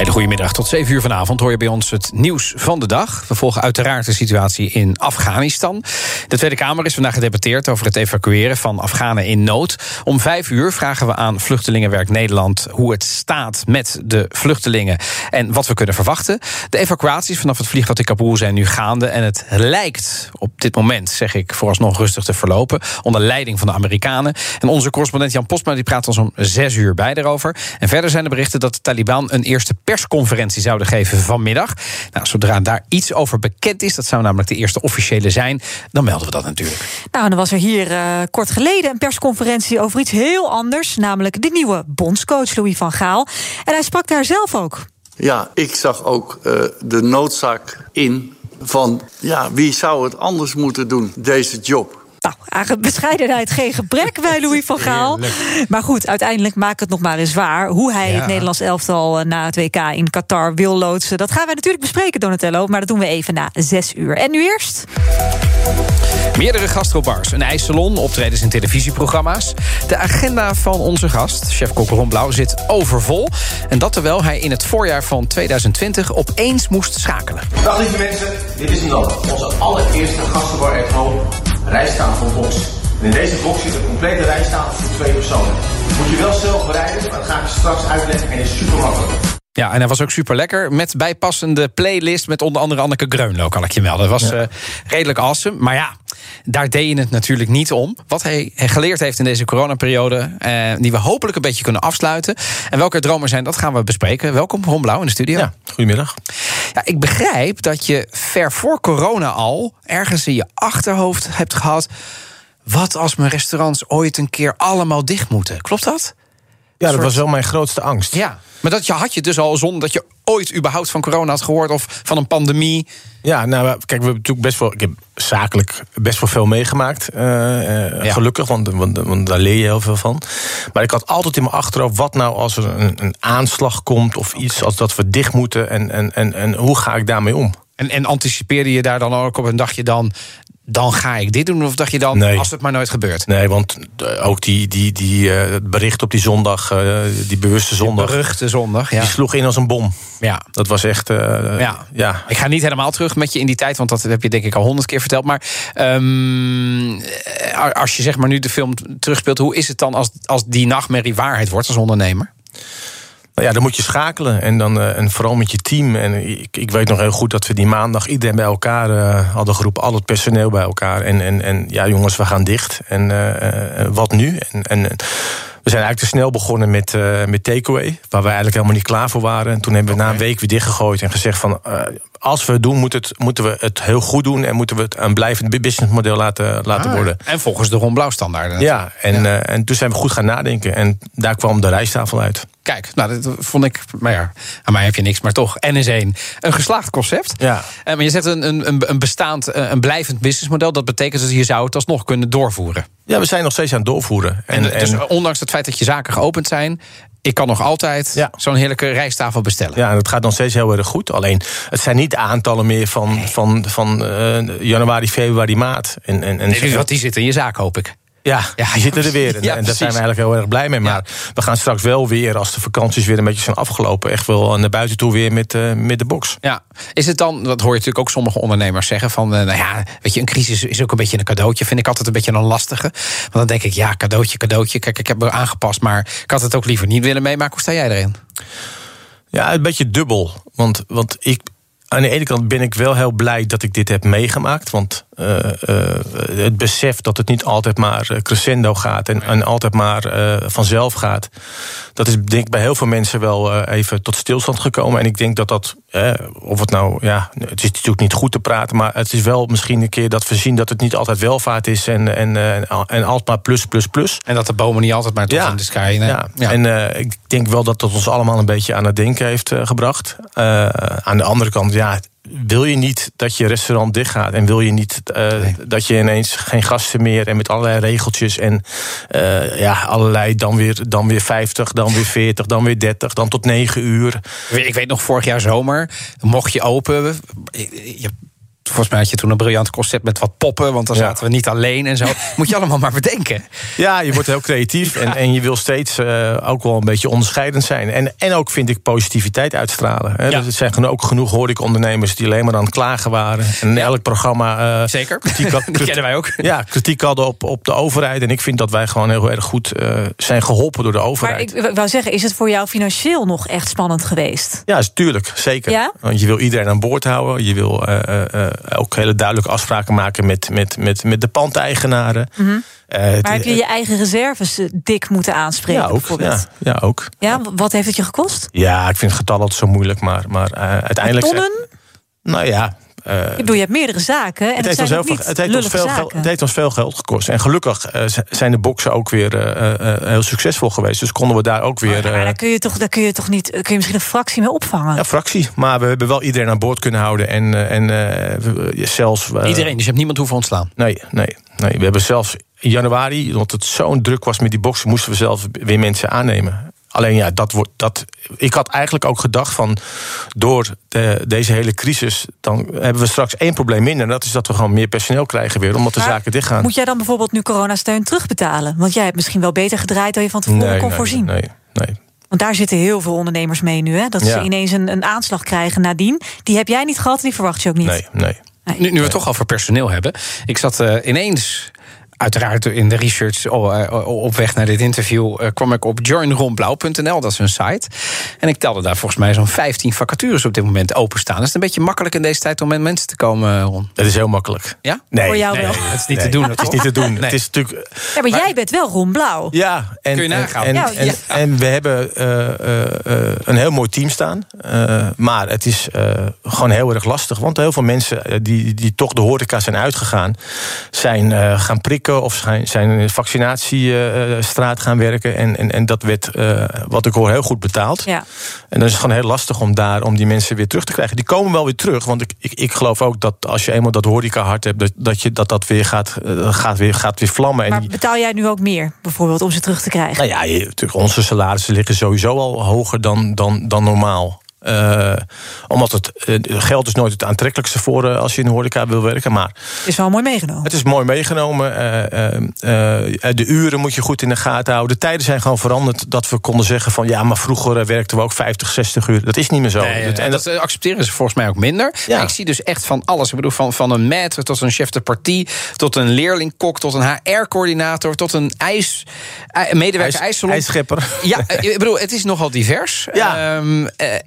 Hele goede middag. Tot 7 uur vanavond hoor je bij ons het nieuws van de dag. We volgen uiteraard de situatie in Afghanistan. De Tweede Kamer is vandaag gedebatteerd over het evacueren van Afghanen in nood. Om 5 uur vragen we aan Vluchtelingenwerk Nederland hoe het staat met de vluchtelingen en wat we kunnen verwachten. De evacuaties vanaf het vliegveld in Kabul zijn nu gaande en het lijkt op dit moment, zeg ik, vooralsnog rustig te verlopen onder leiding van de Amerikanen. En onze correspondent Jan Postma die praat ons om 6 uur bij erover. En verder zijn de berichten dat de Taliban een eerste persconferentie zouden geven vanmiddag. Nou, zodra daar iets over bekend is, dat zou namelijk de eerste officiële zijn, dan melden we dat natuurlijk. Nou, dan was er hier uh, kort geleden een persconferentie over iets heel anders, namelijk de nieuwe bondscoach Louis van Gaal. En hij sprak daar zelf ook. Ja, ik zag ook uh, de noodzaak in van ja, wie zou het anders moeten doen, deze job. Nou, aan bescheidenheid geen gebrek bij Louis van Gaal. Maar goed, uiteindelijk maakt het nog maar eens waar. Hoe hij ja. het Nederlands elftal eh, na het WK in Qatar wil loodsen. Dat gaan wij natuurlijk bespreken, Donatello. Maar dat doen we even na zes uur. En nu eerst... Meerdere gastrobars, een ijssalon, optredens in televisieprogramma's. De agenda van onze gast, chef Ron Blauw, zit overvol. En dat terwijl hij in het voorjaar van 2020 opeens moest schakelen. Dag lieve mensen, dit is dan. Onze allereerste gastrobar at home, rijsttafel box. En in deze box zit een complete rijsttafel voor twee personen. Moet je wel zelf bereiden, maar dat ga ik je straks uitleggen en is super makkelijk. Ja, en hij was ook super lekker. Met bijpassende playlist met onder andere Anneke Greunlo, kan ik je melden. Dat was ja. uh, redelijk awesome. Maar ja, daar deed je het natuurlijk niet om. Wat hij geleerd heeft in deze coronaperiode, eh, die we hopelijk een beetje kunnen afsluiten. En welke dromen zijn, dat gaan we bespreken. Welkom, Ron Blauw in de studio. Ja, goedemiddag. Ja, ik begrijp dat je ver voor corona al ergens in je achterhoofd hebt gehad. Wat als mijn restaurants ooit een keer allemaal dicht moeten? Klopt dat? Ja, dat soort... was wel mijn grootste angst. Ja, maar dat je, had je dus al zonder dat je ooit überhaupt van corona had gehoord of van een pandemie. Ja, nou, kijk, we hebben natuurlijk best wel. Ik heb zakelijk best wel veel meegemaakt. Uh, uh, ja. Gelukkig, want, want, want, daar leer je heel veel van. Maar ik had altijd in mijn achterhoofd: wat nou als er een, een aanslag komt of iets, als dat we dicht moeten en, en, en, en hoe ga ik daarmee om? En, en anticipeerde je daar dan ook op en dacht je dan dan ga ik dit doen? Of dacht je dan, nee. als het maar nooit gebeurt? Nee, want ook die, die, die uh, bericht op die zondag, uh, die bewuste zondag... Die beruchte zondag, ja. Die sloeg in als een bom. Ja. Dat was echt... Uh, ja. ja. Ik ga niet helemaal terug met je in die tijd, want dat heb je denk ik al honderd keer verteld. Maar um, als je zeg maar nu de film terugspeelt... hoe is het dan als, als die nachtmerrie waarheid wordt als ondernemer? Nou ja, dan moet je schakelen. En, dan, uh, en vooral met je team. En ik, ik weet nog heel goed dat we die maandag iedereen bij elkaar uh, hadden geroepen. Al het personeel bij elkaar. En, en, en ja, jongens, we gaan dicht. En uh, wat nu? En, en we zijn eigenlijk te snel begonnen met, uh, met takeaway. Waar we eigenlijk helemaal niet klaar voor waren. En toen hebben we okay. na een week weer dichtgegooid en gezegd van... Uh, als we het doen, moet het, moeten we het heel goed doen... en moeten we het een blijvend businessmodel laten, laten ah, worden. En volgens de Ron Blauw standaarden. Ja, en, ja. Uh, en toen zijn we goed gaan nadenken. En daar kwam de rijsttafel uit. Kijk, nou, dat vond ik... Maar ja, aan mij heb je niks, maar toch. N is één. Een geslaagd concept. Ja. En, maar je zet een, een, een bestaand, een blijvend businessmodel. Dat betekent dat je zou het alsnog kunnen doorvoeren. Ja, we zijn nog steeds aan het doorvoeren. En, en, dus ondanks het feit dat je zaken geopend zijn... ik kan nog altijd ja. zo'n heerlijke rijsttafel bestellen. Ja, dat gaat nog steeds heel erg goed. Alleen, het zijn niet aantallen meer van, nee. van, van uh, januari, februari, maart. En, en, en nee, wat die zitten in je zaak, hoop ik. Ja, ja, die zitten er weer. En, ja, en daar zijn we eigenlijk heel erg blij mee. Maar ja. we gaan straks wel weer, als de vakanties weer een beetje zijn afgelopen... echt wel naar buiten toe weer met, uh, met de box. Ja, is het dan, dat hoor je natuurlijk ook sommige ondernemers zeggen... van, uh, nou ja, weet je, een crisis is ook een beetje een cadeautje. Vind ik altijd een beetje een lastige. Want dan denk ik, ja, cadeautje, cadeautje. Kijk, ik heb me aangepast, maar ik had het ook liever niet willen meemaken. Hoe sta jij erin? Ja, een beetje dubbel. Want, want ik, aan de ene kant ben ik wel heel blij dat ik dit heb meegemaakt. Want uh, uh, het besef dat het niet altijd maar crescendo gaat en, en altijd maar vanzelf gaat. Dat is denk ik bij heel veel mensen wel even tot stilstand gekomen. En ik denk dat dat, of het nou, ja, het is natuurlijk niet goed te praten, maar het is wel misschien een keer dat we zien dat het niet altijd welvaart is en, en, en altijd maar plus, plus, plus. En dat de bomen niet altijd maar tot ja. in de sky. Nee. Ja. ja. En ik denk wel dat dat ons allemaal een beetje aan het denken heeft gebracht. aan de andere kant, ja wil je niet dat je restaurant dichtgaat. En wil je niet uh, dat je ineens geen gasten meer. En met allerlei regeltjes. En uh, ja, allerlei dan weer, dan weer 50, dan weer 40, dan weer 30, dan tot 9 uur. Ik weet nog, vorig jaar zomer mocht je open. Je Volgens mij had je toen een briljant concept met wat poppen, want dan zaten we niet alleen en zo. Moet je allemaal maar bedenken. Ja, je wordt heel creatief en, en je wil steeds uh, ook wel een beetje onderscheidend zijn. En, en ook vind ik positiviteit uitstralen. Hè. Ja. er zijn ook genoeg hoor ik ondernemers die alleen maar aan het klagen waren. En elk programma. Uh, Zeker. Kritiek, had, kennen wij ook. Ja, kritiek hadden op, op de overheid. En ik vind dat wij gewoon heel erg goed uh, zijn geholpen door de overheid. Maar ik wou zeggen, is het voor jou financieel nog echt spannend geweest? Ja, tuurlijk, zeker. Ja? Want je wil iedereen aan boord houden. Je wil ook hele duidelijke afspraken maken met, met, met, met de pandeigenaren. Mm -hmm. uh, maar heb je je eigen reserves eh, dik moeten aanspreken? Ja, ook. Ja, ja, ook. ja, wat heeft het je gekost? Ja, ik vind het getal altijd zo moeilijk, maar, maar uh, uiteindelijk. Tonnen? Nou ja, uh, ik bedoel, je hebt meerdere zaken. En het, heeft, ons heel, het, heeft, ons veel geld, het heeft ons veel geld gekost. En gelukkig uh, zijn de boksen ook weer uh, heel succesveel geweest. Dus konden we daar ook weer. Maar, maar daar, kun je toch, daar kun je toch niet. Kun je misschien een fractie mee opvangen? Ja, fractie. Maar we hebben wel iedereen aan boord kunnen houden. En, en zelfs. iedereen, dus je hebt niemand hoeven ontslaan? Nee, nee, nee. We hebben zelfs in januari, omdat het zo'n druk was met die boksen, moesten we zelf weer mensen aannemen. Alleen ja, dat wordt, dat, ik had eigenlijk ook gedacht van... door de, deze hele crisis, dan hebben we straks één probleem minder... en dat is dat we gewoon meer personeel krijgen weer, omdat de zaken dichtgaan. Moet jij dan bijvoorbeeld nu coronasteun terugbetalen? Want jij hebt misschien wel beter gedraaid dan je van tevoren nee, kon nee, voorzien. Nee, nee. Want daar zitten heel veel ondernemers mee nu, hè? Dat ja. ze ineens een, een aanslag krijgen nadien. Die heb jij niet gehad, die verwacht je ook niet. Nee, nee. nee. Nu, nu we het toch over personeel hebben. Ik zat uh, ineens uiteraard in de research op weg naar dit interview kwam ik op joinronblauw.nl, dat is een site. En ik telde daar volgens mij zo'n 15 vacatures op dit moment openstaan. Is het een beetje makkelijk in deze tijd om met mensen te komen, Ron? Het is heel makkelijk. Ja? Nee, Voor jou nee, wel. Het is niet nee, te doen. Het is niet te doen. Nee. Het is natuurlijk. Ja, maar, maar, jij bent wel Ron Blauw. Ja, en, Kun je nagaan. En, ja, en, ja. en, we hebben uh, uh, een heel mooi team staan. Uh, maar het is gewoon heel erg lastig. Want heel veel mensen die, die toch de horeca zijn uitgegaan, zijn gaan prikken of zijn, vaccinatiestraat gaan werken. En, en, en dat werd, uh, wat ik hoor, heel goed betaald. Ja. En dan is het gewoon heel lastig om daar om die mensen weer terug te krijgen. Die komen wel weer terug. Want ik, ik, ik geloof ook dat als je eenmaal dat horeca hart hebt, dat, dat, je, dat, dat weer gaat, uh, gaat, weer, gaat weer vlammen. Maar en betaal jij nu ook meer, bijvoorbeeld, om ze terug te krijgen? Nou ja, je, natuurlijk, onze salarissen liggen sowieso al hoger dan, dan, dan normaal. Uh, omdat het uh, geld is nooit het aantrekkelijkste voor uh, als je in de horeca wil werken. Maar het is wel mooi meegenomen. Het is mooi meegenomen. de uren moet je goed in de gaten houden. De tijden zijn gewoon veranderd. Dat we konden zeggen van ja, maar vroeger werkten we ook 50, 60 uur. Dat is niet meer zo. Nee, en, en dat, dat, accepteren ze volgens mij ook minder. Ja. Ik zie dus echt van alles. Ik bedoel, van, van een maître tot een chef de partie, tot een leerlingkok, tot een HR-coördinator, tot een ijs, medewerker ijssalon. IJsschepper. Ja, ik bedoel, het is nogal divers. Ja. Um,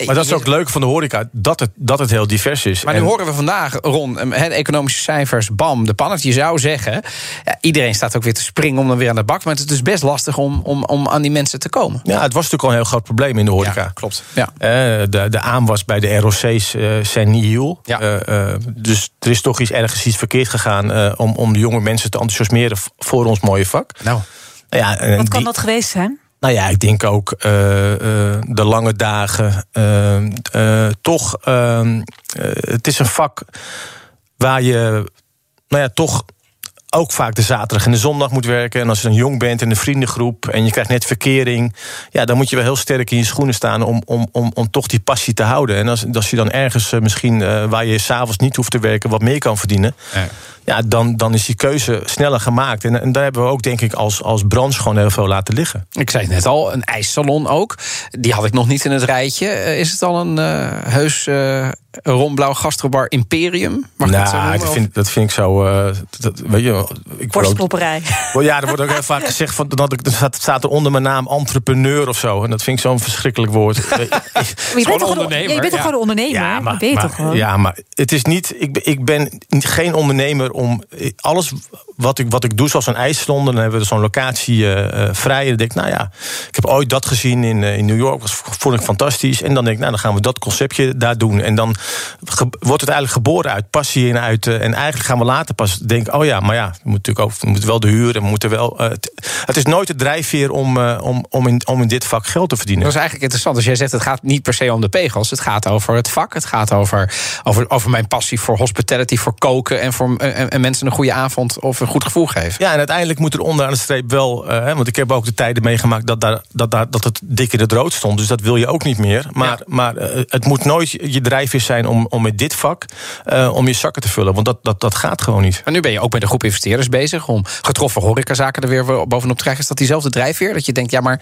maar dat is ook leuk van de horeca, dat het, dat het heel divers is. Maar nu en... horen we vandaag, Ron, de economische cijfers, bam, de pannet. Je zou zeggen, ja, iedereen staat ook weer te springen om dan weer aan de bak. Maar het is dus best lastig om, om, om aan die mensen te komen. Ja, het was natuurlijk al een heel groot probleem in de horeca. Ja, klopt. Ja. Uh, de, de aanwas bij de ROC's uh, zijn nihil. Ja. Uh, dus er is toch iets ergens iets verkeerd gegaan... om, om de jonge mensen te enthousiasmeren voor ons mooie vak. Nou. Ja, Wat kan die, dat geweest zijn? Nou ja, ik denk ook uh, uh, de lange dagen. Uh, toch, ehm, het is een vak waar je, nou ja, toch ook vaak de zaterdag en de zondag moet werken. En als je dan jong bent in een vriendengroep en je krijgt net verkering, ja, dan moet je wel heel sterk in je schoenen staan om, om, om, om toch die passie te houden. En als, als je dan ergens misschien waar je s'avonds niet hoeft te werken, wat meer kan verdienen. Ja. Ja, dan, dan is die keuze sneller gemaakt. En, en daar hebben we ook, denk ik, als, als branche gewoon heel veel laten liggen. Ik zei het net al, een ijssalon ook. Die had ik nog niet in het rijtje. Is het al een uh, heus uh, rondblauw gastrobar imperium? Mag nou, dat, noemen, dat, vind, dat vind ik zo. Uh, dat, weet je, ik Borstklopperij. Ja, er wordt ook heel vaak gezegd van dat ik, er staat, staat er onder mijn naam entrepreneur of zo. En dat vind ik zo'n verschrikkelijk woord. je bent toch ondernemer? Ja, je bent toch gewoon ondernemer? Ja, maar, gewoon? ja, maar het is niet. Ik, ik ben geen ondernemer om alles wat ik, wat ik doe, zoals een ijsronde, dan hebben we zo'n locatie uh, vrij. Dan denk ik, nou ja, ik heb ooit dat gezien in, in New York, dat vond ik fantastisch. En dan denk ik, nou, dan gaan we dat conceptje daar doen. En dan wordt het eigenlijk geboren uit passie en uit. en eigenlijk gaan we later pas denken, oh ja, maar ja, we moeten natuurlijk ook we wel de huur en moeten wel. het is nooit de drijfveer om, om, om, in, om in dit vak geld te verdienen. Dat is eigenlijk interessant. Als jij zegt, het gaat niet per se om de pegels, het gaat over het vak, het gaat over, over, over mijn passie voor hospitality, voor koken en voor en mensen een goede avond of een goed gevoel geven. Ja, en uiteindelijk moet er onderaan de streep wel. Uh, want ik heb ook de tijden meegemaakt dat, daar, dat, daar, dat het dik in het rood stond. Dus dat wil je ook niet meer. Maar, maar uh, het moet nooit je drijfveer zijn om, om met dit vak. Uh, om je zakken te vullen. Want dat, dat, dat gaat gewoon niet. En nu ben je ook met een groep investeerders bezig. om getroffen horecazaken er weer bovenop te krijgen. Is dat diezelfde drijfveer? Dat je denkt, ja, maar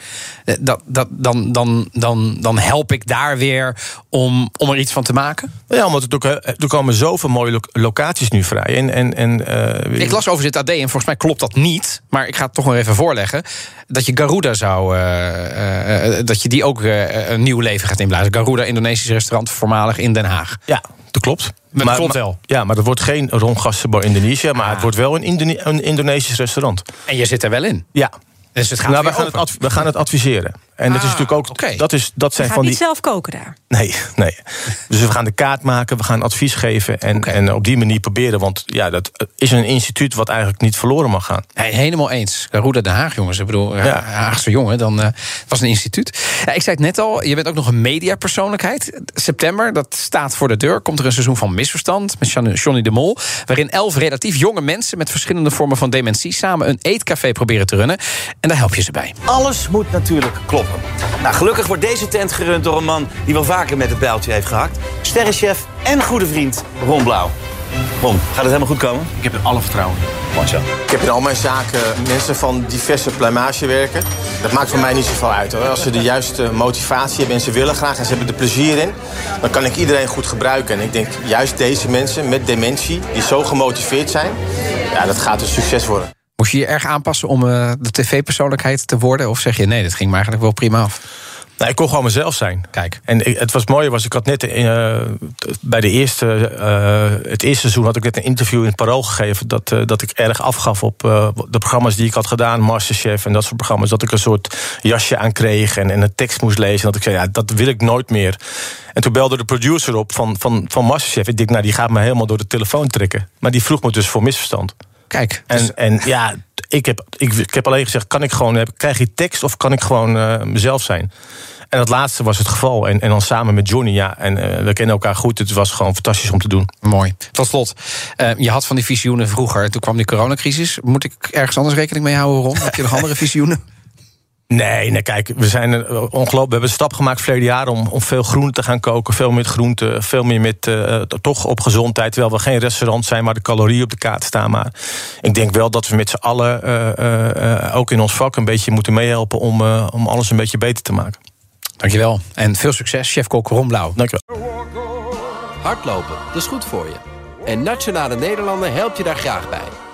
dat, dat, dan, dan, dan, dan help ik daar weer om, om er iets van te maken? Ja, omdat er, er komen zoveel mooie locaties nu vrij. En, en, en, ik las over dit AD en volgens mij klopt dat niet. Maar ik ga het toch nog even voorleggen. Dat je Garuda zou. Uh, uh, dat je die ook een nieuw leven gaat inblazen. Garuda, Indonesisch restaurant, voormalig in Den Haag. Ja, dat klopt. Maar, dat klopt wel. Ja, maar dat wordt geen Ron Gassenbar Indonesië. Maar ah. het wordt wel een, een Indonesisch restaurant. En je zit er wel in? Ja. Dus het gaat nou, we, gaan het we gaan het adviseren. En dat is ah, natuurlijk ook. Dat, is, dat zijn van die. niet zelf koken daar. Nee, nee. Dus we gaan de kaart maken, we gaan advies geven. En, en op die manier proberen. Want ja, dat is een instituut wat eigenlijk niet verloren mag gaan. Hey, helemaal eens. Roeda Den Haag, jongens. Ik bedoel, ja. Haagse jongen, dan uh, was een instituut. Ja, ik zei het net al, je bent ook nog een mediapersoonlijkheid. September, dat staat voor de deur. Komt er een seizoen van misverstand met Johnny de Mol. Waarin elf relatief jonge mensen met verschillende vormen van dementie samen een eetcafé proberen te runnen. En daar help je ze bij. Alles moet natuurlijk kloppen. Nou, gelukkig wordt deze tent gerund door een man die wel vaker met het bijltje heeft gehakt. Sterrenchef en goede vriend Ron Blauw. Ron, gaat het helemaal goed komen? Ik heb er alle vertrouwen in. Zo. Ik heb in al mijn zaken mensen van diverse pluimage werken. Dat maakt voor mij niet zoveel uit. Hoor. Als ze de juiste motivatie hebben en ze willen graag en ze hebben er plezier in... dan kan ik iedereen goed gebruiken. En ik denk juist deze mensen met dementie, die zo gemotiveerd zijn... ja, dat gaat een succes worden. Moest je je erg aanpassen om uh, de tv-persoonlijkheid te worden? Of zeg je nee, dat ging me eigenlijk wel prima af? Nou, ik kon gewoon mezelf zijn. Kijk. En het was mooi, was ik had net uh, bij de eerste, uh, het eerste seizoen had ik net een interview in het Parool gegeven dat, uh, dat ik erg afgaf op de programma's die ik had gedaan, Masterchef en dat soort programma's, dat ik een soort jasje aan kreeg en, en een tekst moest lezen. En dat ik zei, ja, dat wil ik nooit meer. En toen belde de producer op van, van, van Masterchef. Ik denk, nou, die gaat me helemaal door de telefoon trekken. Maar die vroeg me dus voor misverstand. Kijk. En, dus- en ja, ik heb, ik, ik heb alleen gezegd: kan ik gewoon, krijg je tekst of kan ik gewoon uh, mezelf zijn? En dat laatste was het geval. En, en dan samen met Johnny, ja. En uh, we kennen elkaar goed. Het was gewoon fantastisch om te doen. Mooi. Tot slot, uh, je had van die visioenen vroeger. Toen kwam die coronacrisis. Moet ik ergens anders rekening mee houden, Ron? Heb je nog andere visioenen? Nee, nee, kijk, we zijn ongelooflijk. We hebben een stap gemaakt verleden jaar om, om veel groente te gaan koken. Veel meer groente, veel meer met uh, toch op gezondheid. Terwijl we geen restaurant zijn waar de calorieën op de kaart staan. Maar ik denk wel dat we met z'n allen, uh, uh, ook in ons vak, een beetje moeten meehelpen om, om alles een beetje beter te maken. Dankjewel. En veel succes, chef-kok Ron Blauw. Dankjewel. Hardlopen, dat is goed voor je. En Nationale Nederlanden helpt je daar graag bij.